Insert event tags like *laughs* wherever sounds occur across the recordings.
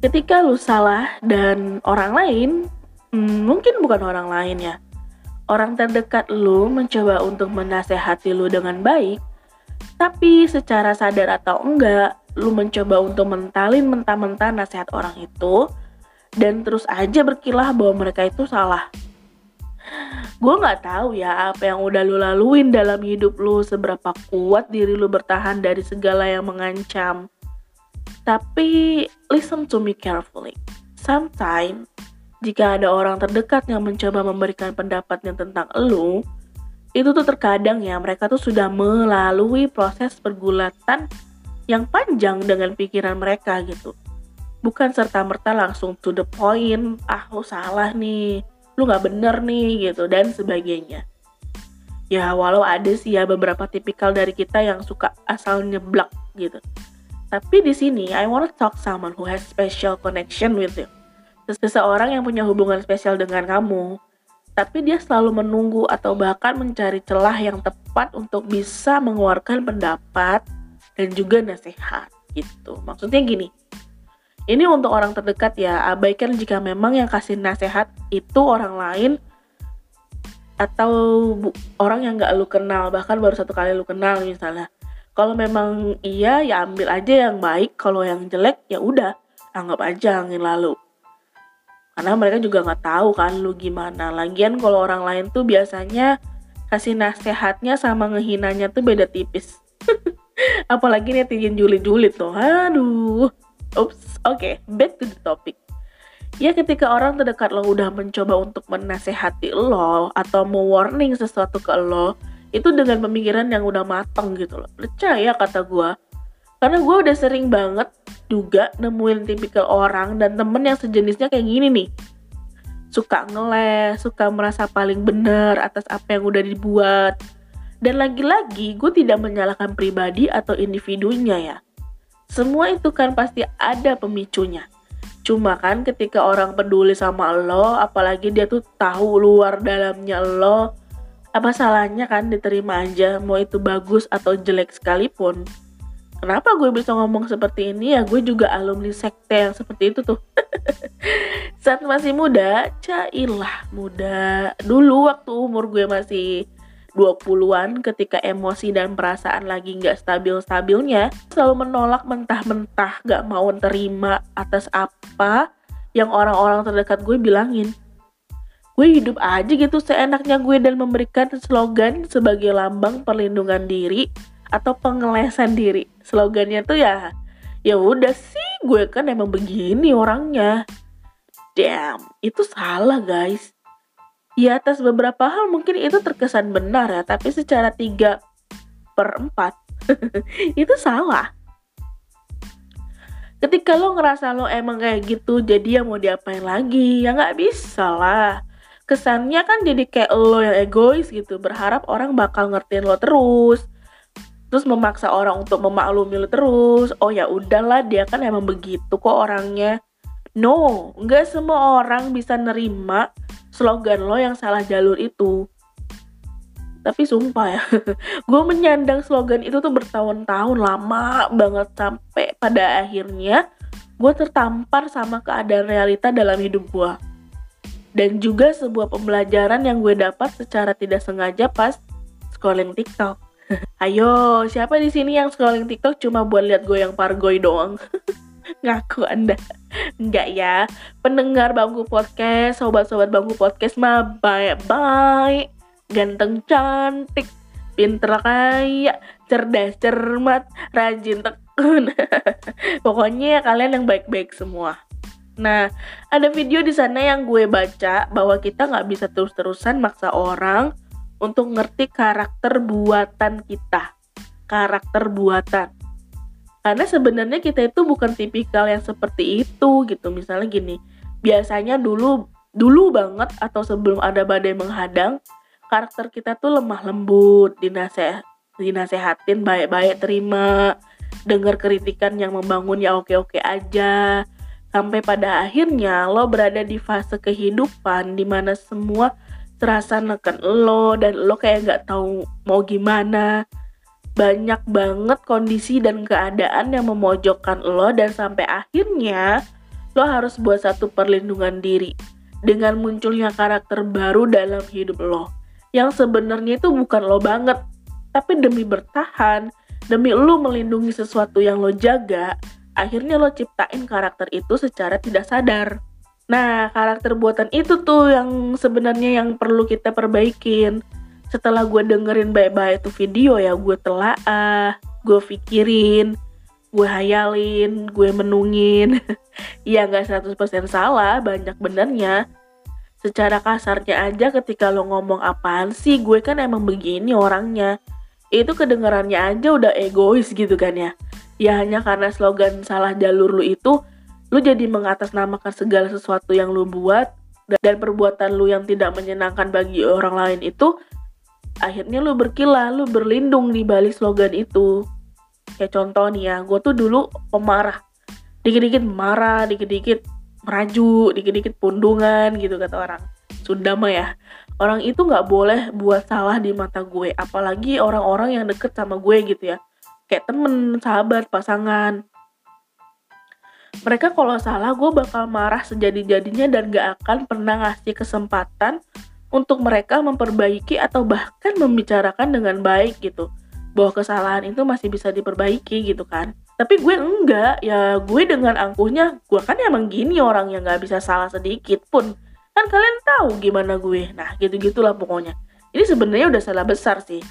ketika lu salah dan orang lain, hmm, mungkin bukan orang lain ya, orang terdekat lu mencoba untuk menasehati lu dengan baik, tapi secara sadar atau enggak, lu mencoba untuk mentalin mentah-mentah nasihat orang itu, dan terus aja berkilah bahwa mereka itu salah. Gue nggak tahu ya apa yang udah lu laluin dalam hidup lu, seberapa kuat diri lu bertahan dari segala yang mengancam. Tapi listen to me carefully. Sometimes jika ada orang terdekat yang mencoba memberikan pendapatnya tentang lu, itu tuh terkadang ya mereka tuh sudah melalui proses pergulatan yang panjang dengan pikiran mereka gitu. Bukan serta merta langsung to the point ah lu salah nih lu nggak bener nih gitu dan sebagainya. Ya walau ada sih ya beberapa tipikal dari kita yang suka asal nyeblak gitu tapi di sini I wanna talk someone who has special connection with you seseorang yang punya hubungan spesial dengan kamu tapi dia selalu menunggu atau bahkan mencari celah yang tepat untuk bisa mengeluarkan pendapat dan juga nasihat gitu. Maksudnya gini, ini untuk orang terdekat ya, abaikan jika memang yang kasih nasihat itu orang lain atau orang yang gak lu kenal, bahkan baru satu kali lu kenal misalnya. Kalau memang iya ya ambil aja yang baik, kalau yang jelek ya udah anggap aja angin lalu. Karena mereka juga nggak tahu kan lu gimana. Lagian kalau orang lain tuh biasanya kasih nasihatnya sama ngehinanya tuh beda tipis. *laughs* Apalagi netizen julid-julid tuh. Aduh. Ups. Oke, okay, back to the topic. Ya ketika orang terdekat lo udah mencoba untuk menasehati lo atau mau warning sesuatu ke lo, itu dengan pemikiran yang udah mateng gitu loh. Percaya kata gue. Karena gue udah sering banget juga nemuin tipikal orang dan temen yang sejenisnya kayak gini nih. Suka ngeles, suka merasa paling benar atas apa yang udah dibuat, dan lagi-lagi gue tidak menyalahkan pribadi atau individunya ya. Semua itu kan pasti ada pemicunya. Cuma kan ketika orang peduli sama lo, apalagi dia tuh tahu luar dalamnya lo, apa salahnya kan diterima aja mau itu bagus atau jelek sekalipun. Kenapa gue bisa ngomong seperti ini ya gue juga alumni sekte yang seperti itu tuh. *laughs* Saat masih muda, cailah muda. Dulu waktu umur gue masih 20-an ketika emosi dan perasaan lagi nggak stabil-stabilnya selalu menolak mentah-mentah gak mau terima atas apa yang orang-orang terdekat gue bilangin gue hidup aja gitu seenaknya gue dan memberikan slogan sebagai lambang perlindungan diri atau pengelesan diri slogannya tuh ya ya udah sih gue kan emang begini orangnya damn itu salah guys Ya atas beberapa hal mungkin itu terkesan benar ya, tapi secara tiga per empat *laughs* itu salah. Ketika lo ngerasa lo emang kayak gitu, jadi ya mau diapain lagi? Ya nggak bisa lah. Kesannya kan jadi kayak lo yang egois gitu, berharap orang bakal ngertiin lo terus. Terus memaksa orang untuk memaklumi lo terus. Oh ya udahlah, dia kan emang begitu kok orangnya. No, nggak semua orang bisa nerima slogan lo yang salah jalur itu tapi sumpah ya *laughs* gue menyandang slogan itu tuh bertahun-tahun lama banget sampai pada akhirnya gue tertampar sama keadaan realita dalam hidup gue dan juga sebuah pembelajaran yang gue dapat secara tidak sengaja pas scrolling TikTok. *laughs* Ayo siapa di sini yang scrolling TikTok cuma buat lihat gue yang pargoy doang? *laughs* Ngaku anda. Enggak ya. Pendengar bangku podcast sobat-sobat bangku podcast mah baik-baik ganteng cantik pinter kaya cerdas cermat rajin tekun. *laughs* Pokoknya kalian yang baik-baik semua Nah, ada video di sana yang gue baca bahwa kita nggak bisa terus-terusan maksa orang untuk ngerti karakter buatan kita. Karakter buatan. Karena sebenarnya kita itu bukan tipikal yang seperti itu gitu. Misalnya gini biasanya dulu dulu banget atau sebelum ada badai menghadang karakter kita tuh lemah lembut dinaseh dinasehatin baik-baik terima dengar kritikan yang membangun ya oke-oke aja sampai pada akhirnya lo berada di fase kehidupan di mana semua terasa neken lo dan lo kayak nggak tahu mau gimana. Banyak banget kondisi dan keadaan yang memojokkan lo dan sampai akhirnya lo harus buat satu perlindungan diri dengan munculnya karakter baru dalam hidup lo. Yang sebenarnya itu bukan lo banget tapi demi bertahan demi lo melindungi sesuatu yang lo jaga akhirnya lo ciptain karakter itu secara tidak sadar. Nah karakter buatan itu tuh yang sebenarnya yang perlu kita perbaikin. Setelah gue dengerin baik-baik itu video ya gue telaah gue pikirin gue hayalin gue menungin. *laughs* Ya nggak 100% salah banyak benernya. Secara kasarnya aja ketika lo ngomong apaan sih gue kan emang begini orangnya. Itu kedengarannya aja udah egois gitu kan ya ya hanya karena slogan salah jalur lu itu lu jadi mengatasnamakan segala sesuatu yang lu buat dan perbuatan lu yang tidak menyenangkan bagi orang lain itu akhirnya lu berkilah, lu berlindung di balik slogan itu. Kayak contoh nih ya, gue tuh dulu pemarah. Dikit-dikit marah, dikit-dikit meraju, dikit-dikit pundungan gitu kata orang. Sunda mah ya. Orang itu nggak boleh buat salah di mata gue, apalagi orang-orang yang deket sama gue gitu ya. Kayak temen, sahabat, pasangan. Mereka kalau salah gue bakal marah sejadi-jadinya dan gak akan pernah ngasih kesempatan untuk mereka memperbaiki atau bahkan membicarakan dengan baik gitu. Bahwa kesalahan itu masih bisa diperbaiki gitu kan. Tapi gue enggak. Ya gue dengan angkuhnya gue kan emang gini orang yang nggak bisa salah sedikit pun. Kan kalian tahu gimana gue. Nah gitu gitulah pokoknya. Ini sebenarnya udah salah besar sih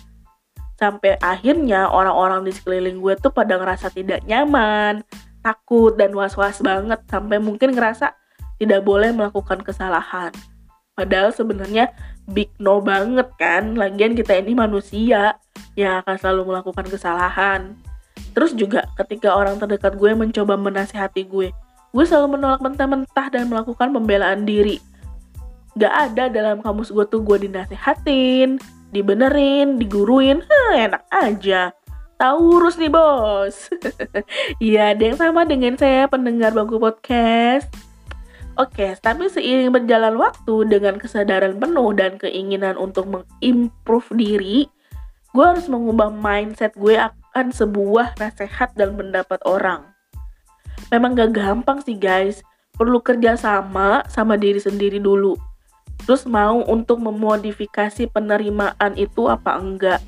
sampai akhirnya orang-orang di sekeliling gue tuh pada ngerasa tidak nyaman takut dan was-was banget sampai mungkin ngerasa tidak boleh melakukan kesalahan Padahal sebenarnya big no banget kan. Lagian kita ini manusia yang akan selalu melakukan kesalahan. Terus juga ketika orang terdekat gue mencoba menasihati gue, gue selalu menolak mentah-mentah dan melakukan pembelaan diri. Gak ada dalam kamus gue tuh gue dinasehatin, dibenerin, diguruin, Hah, enak aja. Taurus nih bos. *laughs* Iya, ada yang sama dengan saya pendengar bangku podcast. Oke, tapi seiring berjalan waktu dengan kesadaran penuh dan keinginan untuk mengimprove diri, gue harus mengubah mindset gue akan sebuah nasihat dan pendapat orang. Memang gak gampang sih guys, perlu kerja sama sama diri sendiri dulu. Terus mau untuk memodifikasi penerimaan itu apa enggak.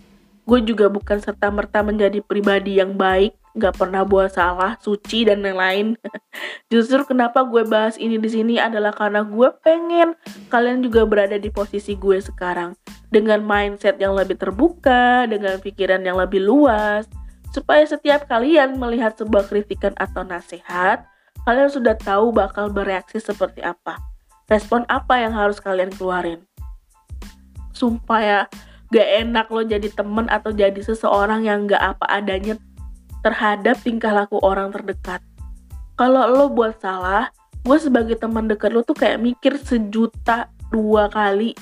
Gue juga bukan serta-merta menjadi pribadi yang baik nggak pernah buat salah, suci dan lain-lain. *laughs* Justru kenapa gue bahas ini di sini adalah karena gue pengen kalian juga berada di posisi gue sekarang dengan mindset yang lebih terbuka, dengan pikiran yang lebih luas, supaya setiap kalian melihat sebuah kritikan atau nasihat, kalian sudah tahu bakal bereaksi seperti apa. Respon apa yang harus kalian keluarin. Sumpah ya, gak enak lo jadi temen atau jadi seseorang yang gak apa adanya terhadap tingkah laku orang terdekat. Kalau lo buat salah, gue sebagai teman dekat lo tuh kayak mikir sejuta dua kali.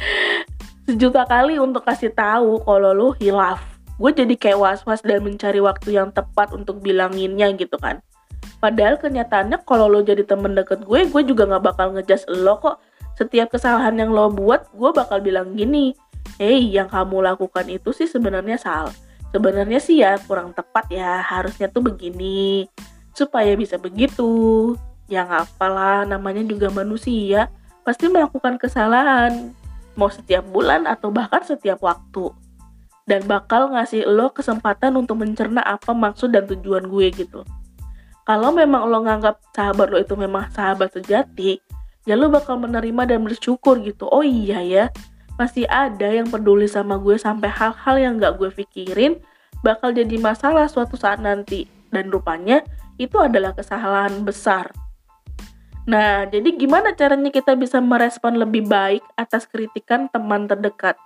*laughs* sejuta kali untuk kasih tahu kalau lo hilaf. Gue jadi kayak was-was dan mencari waktu yang tepat untuk bilanginnya gitu kan. Padahal kenyataannya kalau lo jadi temen deket gue, gue juga gak bakal ngejas lo kok. Setiap kesalahan yang lo buat, gue bakal bilang gini, Hei, yang kamu lakukan itu sih sebenarnya salah sebenarnya sih ya kurang tepat ya harusnya tuh begini. Supaya bisa begitu. Ya nggak apalah namanya juga manusia pasti melakukan kesalahan. Mau setiap bulan atau bahkan setiap waktu. Dan bakal ngasih lo kesempatan untuk mencerna apa maksud dan tujuan gue gitu kalau memang lo nganggap sahabat lo itu memang sahabat sejati ya lo bakal menerima dan bersyukur gitu oh iya ya masih ada yang peduli sama gue sampai hal-hal yang gak gue pikirin bakal jadi masalah suatu saat nanti. Dan rupanya itu adalah kesalahan besar. Nah, jadi gimana caranya kita bisa merespon lebih baik atas kritikan teman terdekat?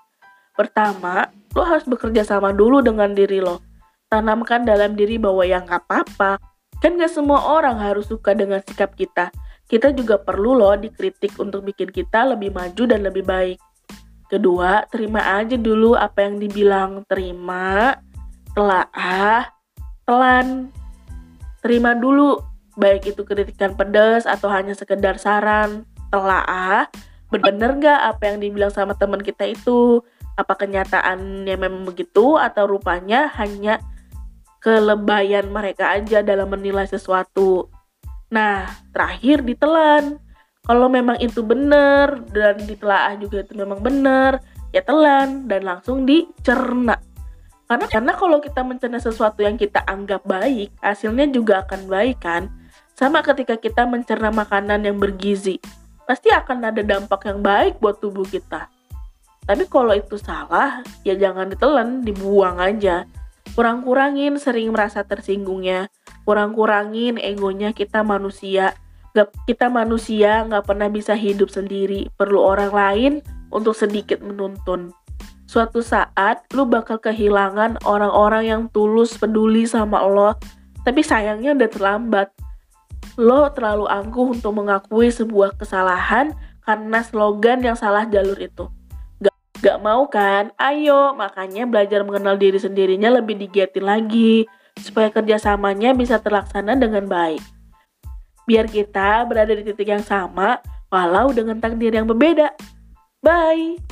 Pertama, lo harus bekerja sama dulu dengan diri lo. Tanamkan dalam diri bahwa yang gak apa-apa. Kan gak semua orang harus suka dengan sikap kita. Kita juga perlu loh dikritik untuk bikin kita lebih maju dan lebih baik. Kedua, terima aja dulu apa yang dibilang. Terima, telaah, telan. Terima dulu, baik itu kritikan pedas atau hanya sekedar saran. Telaah, bener gak apa yang dibilang sama teman kita itu? Apa kenyataannya memang begitu atau rupanya hanya kelebayan mereka aja dalam menilai sesuatu? Nah, terakhir ditelan. Kalau memang itu benar dan ditelaah juga itu memang benar, ya telan dan langsung dicerna. Karena karena kalau kita mencerna sesuatu yang kita anggap baik, hasilnya juga akan baik kan? Sama ketika kita mencerna makanan yang bergizi, pasti akan ada dampak yang baik buat tubuh kita. Tapi kalau itu salah, ya jangan ditelan, dibuang aja. Kurang-kurangin sering merasa tersinggungnya, kurang-kurangin egonya kita manusia. Gak, kita manusia nggak pernah bisa hidup sendiri, perlu orang lain untuk sedikit menuntun. Suatu saat lu bakal kehilangan orang-orang yang tulus peduli sama lo, tapi sayangnya udah terlambat. Lo terlalu angkuh untuk mengakui sebuah kesalahan karena slogan yang salah jalur itu. Gak, mau kan? Ayo, makanya belajar mengenal diri sendirinya lebih digiatin lagi, supaya kerjasamanya bisa terlaksana dengan baik. Biar kita berada di titik yang sama, walau dengan takdir yang berbeda. Bye!